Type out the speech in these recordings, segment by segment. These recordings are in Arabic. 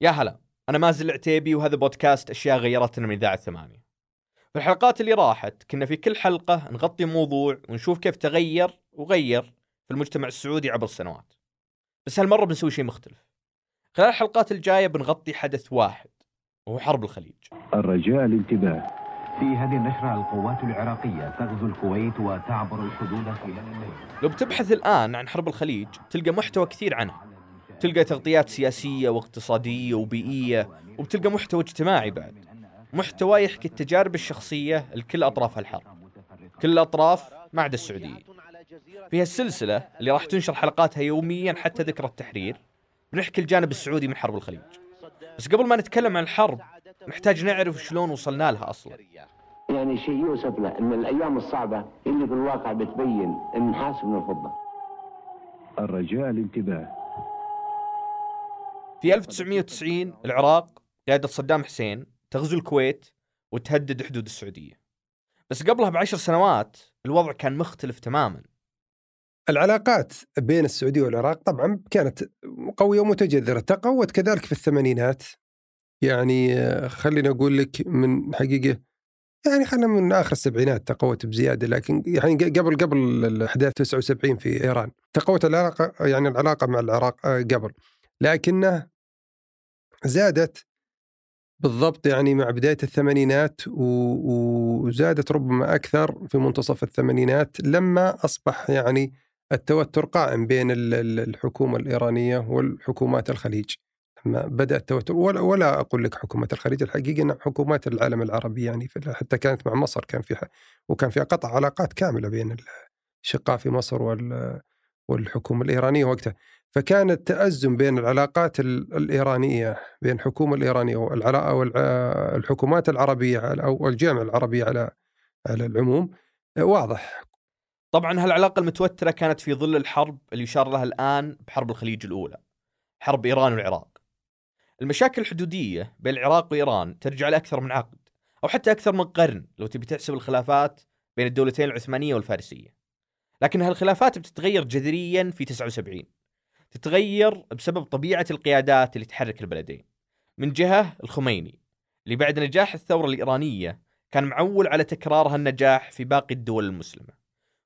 يا هلا أنا مازل العتيبي وهذا بودكاست أشياء غيرتنا من إذاعة ثمانية. في الحلقات اللي راحت كنا في كل حلقة نغطي موضوع ونشوف كيف تغير وغير في المجتمع السعودي عبر السنوات. بس هالمرة بنسوي شيء مختلف. خلال الحلقات الجاية بنغطي حدث واحد وهو حرب الخليج. الرجاء الانتباه. في هذه النشرة القوات العراقية تغزو الكويت وتعبر الحدود خلال الليل لو بتبحث الآن عن حرب الخليج تلقى محتوى كثير عنها. تلقى تغطيات سياسية واقتصادية وبيئية وبتلقى محتوى اجتماعي بعد. محتوى يحكي التجارب الشخصية لكل أطراف الحرب. كل الأطراف ما عدا السعودية. في هالسلسلة اللي راح تنشر حلقاتها يوميا حتى ذكرى التحرير بنحكي الجانب السعودي من حرب الخليج. بس قبل ما نتكلم عن الحرب نحتاج نعرف شلون وصلنا لها أصلا. يعني شيء يؤسف له إن الأيام الصعبة اللي في الواقع بتبين النحاس من الفضة. الرجاء الانتباه. في 1990 العراق قيادة صدام حسين تغزو الكويت وتهدد حدود السعودية. بس قبلها بعشر سنوات الوضع كان مختلف تماما. العلاقات بين السعودية والعراق طبعا كانت قوية ومتجذرة تقوت كذلك في الثمانينات. يعني آه، خليني أقول لك من حقيقة يعني خلينا من آخر السبعينات تقوت بزيادة لكن يعني قبل قبل الأحداث 79 في إيران تقوت العلاقة يعني العلاقة مع العراق آه، قبل. لكنه زادت بالضبط يعني مع بداية الثمانينات وزادت ربما أكثر في منتصف الثمانينات لما أصبح يعني التوتر قائم بين ال- ال- الحكومة الإيرانية والحكومات الخليج. لما بدأ التوتر ولا, ولا أقول لك حكومة الخليج الحقيقة أن حكومات العالم العربي يعني حتى كانت مع مصر كان في وكان في قطع علاقات كاملة بين الأشقاء في مصر وال والحكومة الإيرانية وقتها. فكان التأزم بين العلاقات ال- الإيرانية بين الحكومة الإيرانية والحكومات العربية أو الجامعة العربية على على العموم واضح. طبعا هالعلاقة المتوترة كانت في ظل الحرب اللي يشار لها الآن بحرب الخليج الأولى حرب إيران والعراق. المشاكل الحدودية بين العراق وإيران ترجع لأكثر من عقد أو حتى أكثر من قرن لو تبي تحسب الخلافات بين الدولتين العثمانية والفارسية. لكن هالخلافات بتتغير جذريا في 79 تتغير بسبب طبيعة القيادات اللي تحرك البلدين. من جهة الخميني اللي بعد نجاح الثورة الإيرانية كان معول على تكرار هالنجاح في باقي الدول المسلمة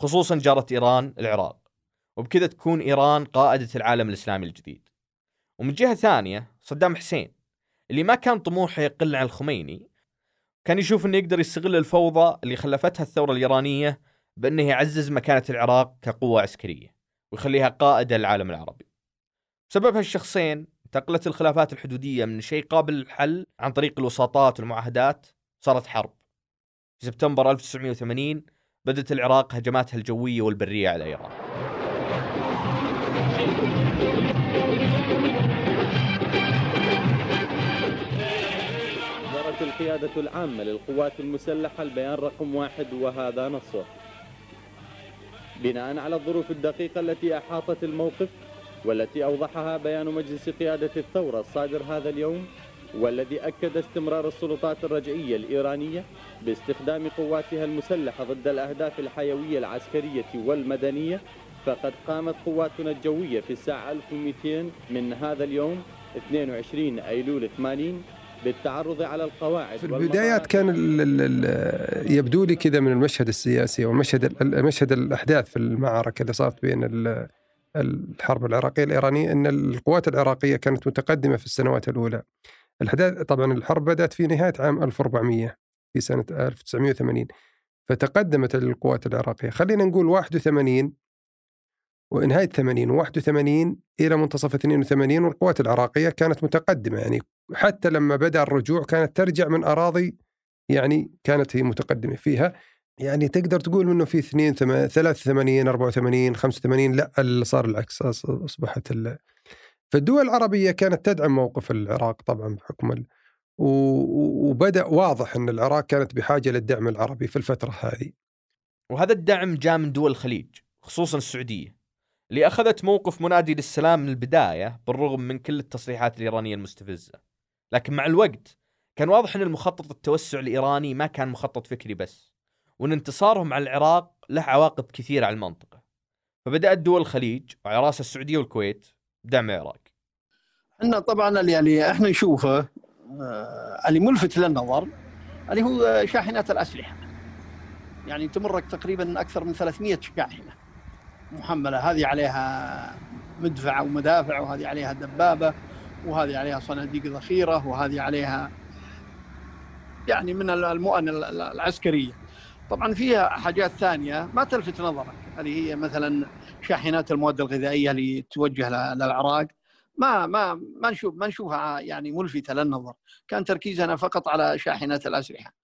خصوصا جارة إيران العراق. وبكذا تكون إيران قائدة العالم الإسلامي الجديد. ومن جهة ثانية صدام حسين اللي ما كان طموحه يقل عن الخميني كان يشوف إنه يقدر يستغل الفوضى اللي خلفتها الثورة الإيرانية بأنه يعزز مكانة العراق كقوة عسكرية ويخليها قائدة للعالم العربي. بسبب هالشخصين انتقلت الخلافات الحدودية من شيء قابل للحل عن طريق الوساطات والمعاهدات صارت حرب. في سبتمبر 1980 بدأت العراق هجماتها الجوية والبرية على أصدرت القيادة العامة للقوات المسلحة البيان رقم واحد وهذا نصه. بناء على الظروف الدقيقة التي أحاطت الموقف والتي أوضحها بيان مجلس قيادة الثورة الصادر هذا اليوم والذي أكد استمرار السلطات الرجعية الإيرانية باستخدام قواتها المسلحة ضد الأهداف الحيوية العسكرية والمدنية فقد قامت قواتنا الجوية في الساعة 1200 من هذا اليوم 22 أيلول 80 بالتعرض على القواعد في البدايات كان ال ال ال يبدو لي كذا من المشهد السياسي والمشهد المشهد الأحداث في المعركة اللي صارت بين ال- الحرب العراقية الإيرانية إن القوات العراقية كانت متقدمة في السنوات الأولى. الاحداث طبعا الحرب بدأت في نهاية عام 1400 في سنة 1980 فتقدمت القوات العراقية خلينا نقول 81 ونهاية 80 و81 إلى منتصف 82 والقوات العراقية كانت متقدمة. يعني حتى لما بدأ الرجوع كانت ترجع من أراضي يعني كانت هي متقدمة فيها. يعني تقدر تقول إنه في 2 83 84 85 لا اللي صار العكس أصبحت ال... فالدول العربية كانت تدعم موقف العراق طبعا بحكم ال... وبدأ واضح إن العراق كانت بحاجة للدعم العربي في الفترة هذه. وهذا الدعم جاء من دول الخليج خصوصا السعودية. اللي أخذت موقف منادي للسلام من البداية بالرغم من كل التصريحات الإيرانية المستفزة. لكن مع الوقت كان واضح أن المخطط التوسع الإيراني ما كان مخطط فكري بس وأن انتصارهم على العراق له عواقب كثيرة على المنطقة. فبدأت دول الخليج وعلى رأسها السعودية والكويت بدعم العراق. إحنا طبعا اللي يعني إحنا نشوفه آه، اللي ملفت للنظر اللي هو شاحنات الأسلحة. يعني تمرك تقريبا أكثر من 300 شاحنة. محملة. هذه عليها مدفع ومدافع وهذه عليها دبابة وهذه عليها صناديق ذخيرة وهذه عليها يعني من المؤن العسكرية. طبعا فيها حاجات ثانية ما تلفت نظرك. هذه هي مثلا شاحنات المواد الغذائية اللي توجه للعراق. ما ما ما نشوف ما نشوفها يعني ملفتة للنظر. كان تركيزنا فقط على شاحنات الأسلحة.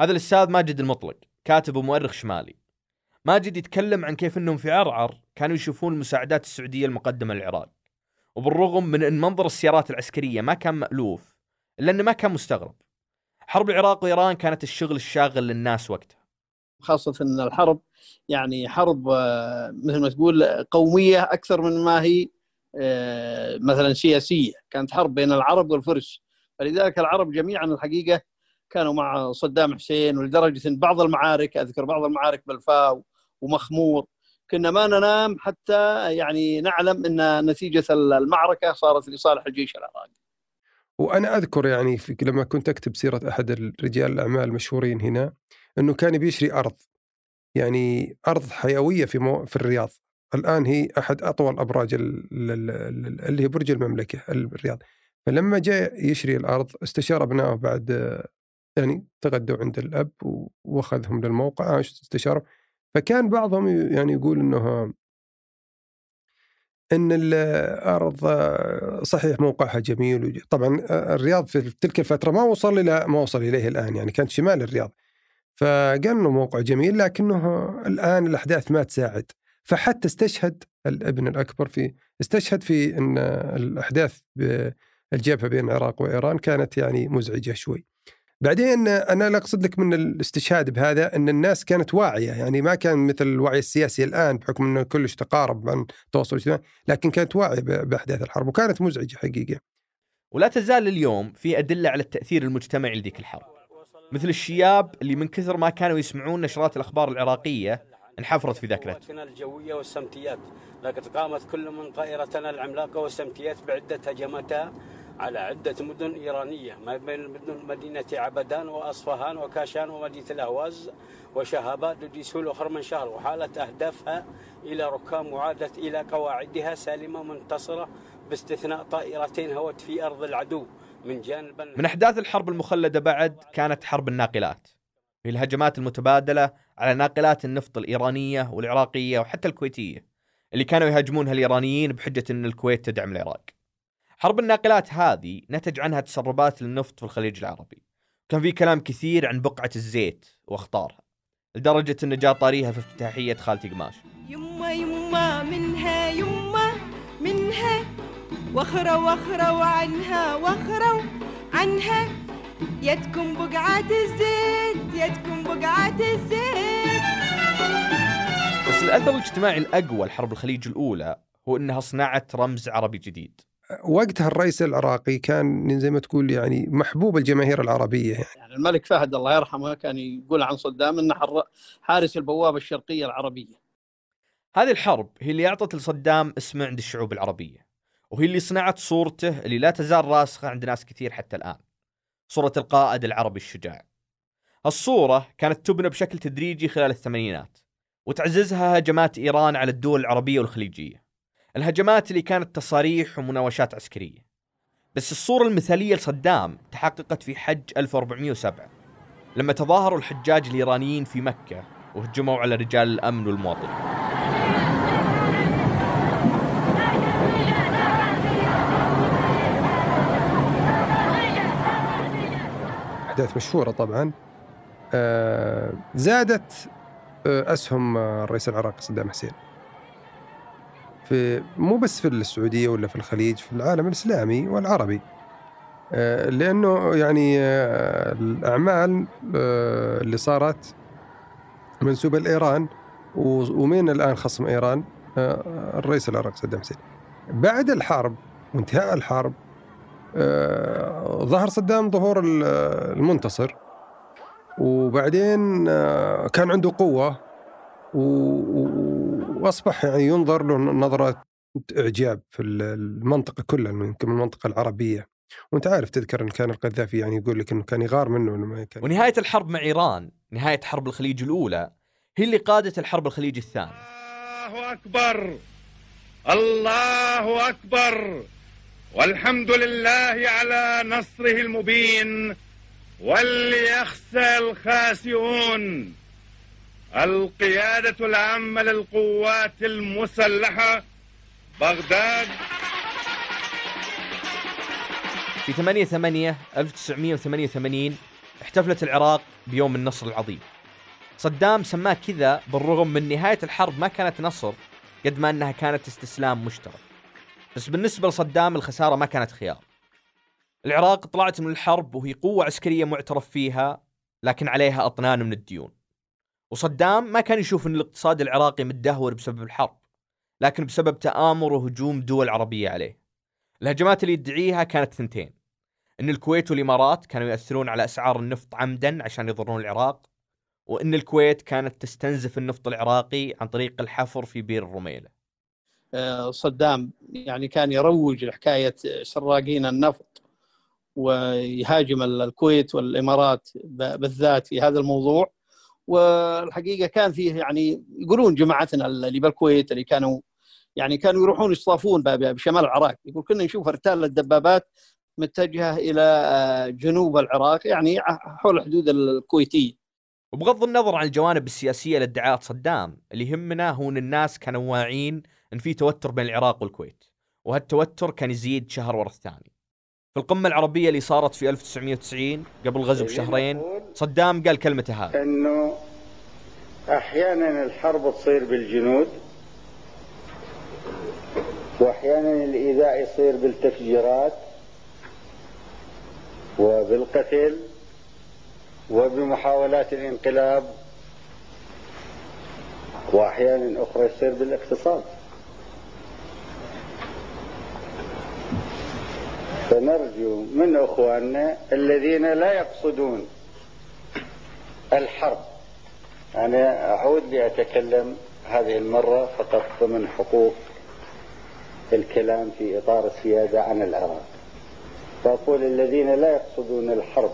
هذا الأستاذ ماجد المطلق كاتب ومؤرخ شمالي. ماجد يتكلم عن كيف إنهم في عرعر كانوا يشوفون المساعدات السعودية المقدمة للعراق. وبالرغم من إن منظر السيارات العسكرية ما كان مألوف الا انه ما كان مستغرب. حرب العراق وإيران كانت الشغل الشاغل للناس وقتها. خاصة إن الحرب يعني حرب آه، مثل ما تقول قومية أكثر من ما هي آه، مثلا سياسية. كانت حرب بين العرب والفرس. فلذلك العرب جميعا الحقيقة كانوا مع صدام حسين ولدرجة إن بعض المعارك أذكر بعض المعارك بالفاو ومخمور كنا ما ننام حتى يعني نعلم إن نتيجة المعركة صارت لصالح الجيش العراقي. وأنا أذكر يعني في لما كنت أكتب سيرة أحد الرجال الأعمال المشهورين هنا إنه كان بيشري أرض يعني أرض حيوية في مو في الرياض الآن هي أحد أطول أبراج اللي هي برج المملكة الرياض فلما جاء يشري الأرض استشار أبنائه بعد يعني تغدوا عند الأب وأخذهم للموقع استشاروا فكان بعضهم يعني يقول إنه إن الأرض صحيح موقعها جميل طبعا الرياض في تلك الفترة ما وصل إلى ما وصل إليه الآن يعني كانت شمال الرياض. فقال إنه موقع جميل لكنه الآن الأحداث ما تساعد. فحتى استشهد الابن الأكبر في استشهد في إن الأحداث الجبهة بين العراق وإيران كانت يعني مزعجة شوي. بعدين أنا أقصد لك من الاستشهاد بهذا إن الناس كانت واعية يعني ما كان مثل الوعي السياسي الآن بحكم إنه كلش تقارب عن التواصل الاجتماعي لكن كانت واعية بأحداث الحرب وكانت مزعجة حقيقة. ولا تزال اليوم في أدلة على التأثير المجتمعي لذيك الحرب. مثل الشياب اللي من كثر ما كانوا يسمعون نشرات الأخبار العراقية انحفرت في ذاكرتهم. الجوية والسمتيات لقد قامت كل من طائرتنا العملاقة والسمتيات بعدة هجماتها على عدة مدن إيرانية ما بين مدينة عبدان وأصفهان وكاشان ومدينة الأهواز وشهابات وديسول وخرمنشهر وحالت أهدافها إلى ركام وعادت إلى قواعدها سالمة منتصرة باستثناء طائرتين هوت في أرض العدو من جانب من أحداث الحرب المخلدة بعد كانت حرب الناقلات هي الهجمات المتبادلة على ناقلات النفط الإيرانية والعراقية وحتى الكويتية اللي كانوا يهاجمونها الإيرانيين بحجة أن الكويت تدعم العراق. حرب الناقلات هذه نتج عنها تسربات للنفط في الخليج العربي. كان في كلام كثير عن بقعة الزيت واخطارها لدرجة انه جاء طاريها في افتتاحية خالتي قماش. يما يما منها يما منها وخرة وخرة وعنها وخرة عنها. يدكم بقعة الزيت يدكم بقعة الزيت. بس الأثر الاجتماعي الأقوى لحرب الخليج الأولى هو أنها صنعت رمز عربي جديد. وقتها الرئيس العراقي كان زي ما تقول يعني محبوب الجماهير العربية يعني. يعني الملك فهد الله يرحمه كان يقول عن صدام إنه حارس البوابة الشرقية العربية. هذه الحرب هي اللي أعطت لصدام اسمه عند الشعوب العربية وهي اللي صنعت صورته اللي لا تزال راسخة عند ناس كثير حتى الآن. صورة القائد العربي الشجاع. الصورة كانت تبنى بشكل تدريجي خلال الثمانينات وتعززها هجمات إيران على الدول العربية والخليجية. الهجمات اللي كانت تصاريح ومناوشات عسكرية. بس الصورة المثالية لصدام تحققت في حج 1407 لما تظاهروا الحجاج الإيرانيين في مكة وهجموا على رجال الأمن والمواطنين. أحداث مشهورة طبعا. آه زادت آه أسهم الرئيس العراقي صدام حسين. في مو بس في السعودية ولا في الخليج في العالم الإسلامي والعربي. آه، لأنه يعني آه، الأعمال آه، اللي صارت منسوبة لإيران ومين الآن خصم إيران؟ الرئيس العراقي صدام حسين. بعد الحرب وانتهاء الحرب ظهر صدام ظهور المنتصر. وبعدين كان عنده قوة وأصبح يعني ينظر له نظرة إعجاب في ال- المنطقة كلها يمكن المنطقة العربية. وأنت عارف تذكر إن كان القذافي يعني يقول لك إنه كان يغار منه إنه ما كان ونهاية الحرب مع إيران نهاية حرب الخليج الأولى هي اللي قادت الحرب الخليج الثانية. الله أكبر! الله أكبر! والحمد لله على نصره المبين وليخسى الخاسئون. القيادة العامة للقوات المسلحة بغداد. في 8 8 1988 احتفلت العراق بيوم النصر العظيم. صدام سماه كذا بالرغم من نهاية الحرب ما كانت نصر قد ما أنها كانت استسلام مشترك. بس بالنسبة لصدام الخسارة ما كانت خيار. العراق طلعت من الحرب وهي قوة عسكرية معترف فيها لكن عليها أطنان من الديون. وصدام ما كان يشوف إن الاقتصاد العراقي متدهور بسبب الحرب لكن بسبب تآمر وهجوم دول عربية عليه. الهجمات اللي يدعيها كانت ثنتين إن الكويت والإمارات كانوا ياثرون على أسعار النفط عمدا عشان يضرون العراق وإن الكويت كانت تستنزف النفط العراقي عن طريق الحفر في بير الرميلة. آه، صدام يعني كان يروج لحكاية سراقين النفط ويهاجم الكويت والإمارات بالذات في هذا الموضوع. والحقيقة كان فيه يعني يقولون جماعتنا اللي بالكويت اللي كانوا يعني كانوا يروحون يصطافون بشمال العراق. يقول كنا نشوف ارتال الدبابات متجهة إلى آه، جنوب العراق يعني حول الحدود الكويتية. وبغض النظر عن الجوانب السياسية لادعاءات صدام اللي يهمنا هو ان الناس كانوا واعيين إن في توتر بين العراق والكويت. وهالتوتر كان يزيد شهر ورا الثاني. في القمة العربية اللي صارت في 1990 قبل الغزو بشهرين صدام قال كلمته هذه. إنه أحيانا الحرب تصير بالجنود وأحيانا الإيذاء يصير بالتفجيرات وبالقتل وبمحاولات الانقلاب وأحيانا أخرى يصير بالاقتصاد. فنرجو من إخواننا الذين لا يقصدون الحرب. أنا أعود لأتكلم هذه المرة فقط ضمن حقوق الكلام في إطار السيادة عن العراق. فأقول الذين لا يقصدون الحرب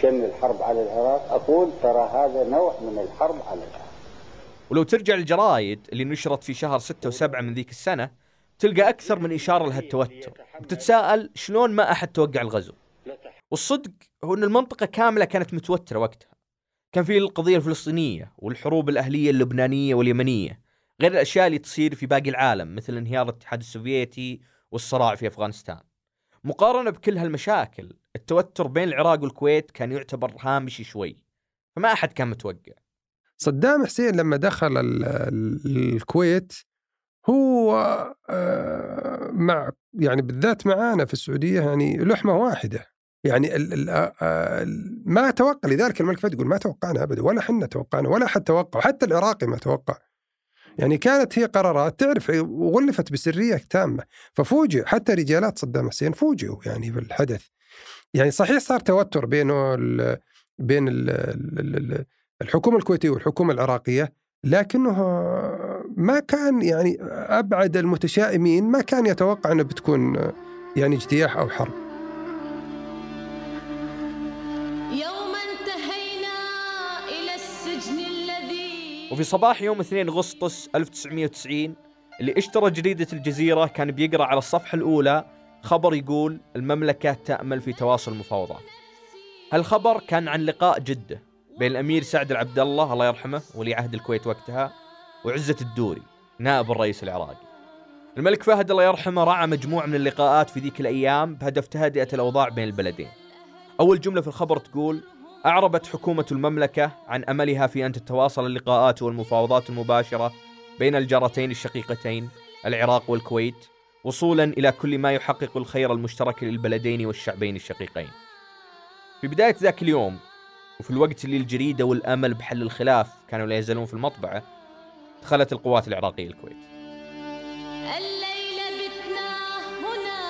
كن الحرب على العراق أقول ترى هذا نوع من الحرب على العراق. ولو ترجع الجرايد اللي نشرت في شهر 6 و7 من ذيك السنة تلقى أكثر من إشارة لهالتوتر وتتساءل شلون ما أحد توقع الغزو. والصدق هو أن المنطقة كاملة كانت متوترة وقتها. كان في القضية الفلسطينية والحروب الأهلية اللبنانية واليمنية غير الأشياء اللي تصير في باقي العالم مثل انهيار الاتحاد السوفيتي والصراع في أفغانستان. مقارنة بكل هالمشاكل التوتر بين العراق والكويت كان يعتبر هامشي شوي. فما أحد كان متوقع. صدام حسين لما دخل ال- ال- الكويت هو آه، مع يعني بالذات معانا في السعودية يعني لحمة واحدة. يعني ال ال آه، ما توقع لذلك الملك فهد يقول ما توقعنا ابدا ولا حنا توقعنا ولا حد توقع حتى العراقي ما توقع. يعني كانت هي قرارات تعرف وغلفت بسرية تامة. ففوجئ حتى رجالات صدام حسين فوجئوا يعني بالحدث يعني صحيح صار توتر بينه ال بين ال الحكومة الكويتية والحكومة العراقية لكنه ما كان يعني أبعد المتشائمين ما كان يتوقع أنه بتكون يعني اجتياح أو حرب. يوم انتهينا إلى السجن الذي وفي صباح يوم 2 أغسطس 1990 اللي اشترى جريدة الجزيرة كان بيقرأ على الصفحة الأولى خبر يقول المملكة تأمل في تواصل المفاوضات. هالخبر كان عن لقاء جدة بين الأمير سعد العبد الله الله يرحمه ولي عهد الكويت وقتها وعزة الدوري نائب الرئيس العراقي. الملك فهد الله يرحمه راعى مجموعة من اللقاءات في ذيك الأيام بهدف تهدئة الأوضاع بين البلدين. أول جملة في الخبر تقول أعربت حكومة المملكة عن أملها في أن تتواصل اللقاءات والمفاوضات المباشرة بين الجارتين الشقيقتين العراق والكويت وصولا إلى كل ما يحقق الخير المشترك للبلدين والشعبين الشقيقين. في بداية ذاك اليوم وفي الوقت اللي الجريدة والأمل بحل الخلاف كانوا لا يزالون في المطبعة دخلت القوات العراقية الكويت. الليلة بتنا هنا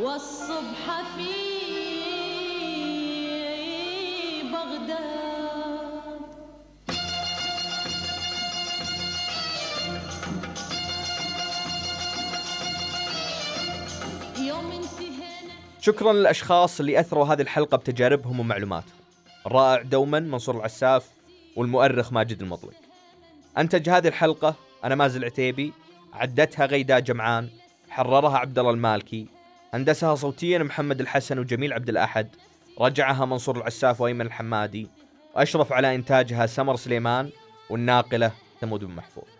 والصبح في بغداد. يوم انتهينا شكرا للأشخاص اللي أثروا هذه الحلقة بتجاربهم ومعلوماتهم. الرائع دوما منصور العساف والمؤرخ ماجد المطلق. أنتج هذه الحلقة أنا مازل عتيبي عدتها غيدا جمعان حررها عبد الله المالكي هندسها صوتيا محمد الحسن وجميل عبد الأحد رجعها منصور العساف وأيمن الحمادي وأشرف على إنتاجها سمر سليمان والناقلة ثمود بن محفوظ.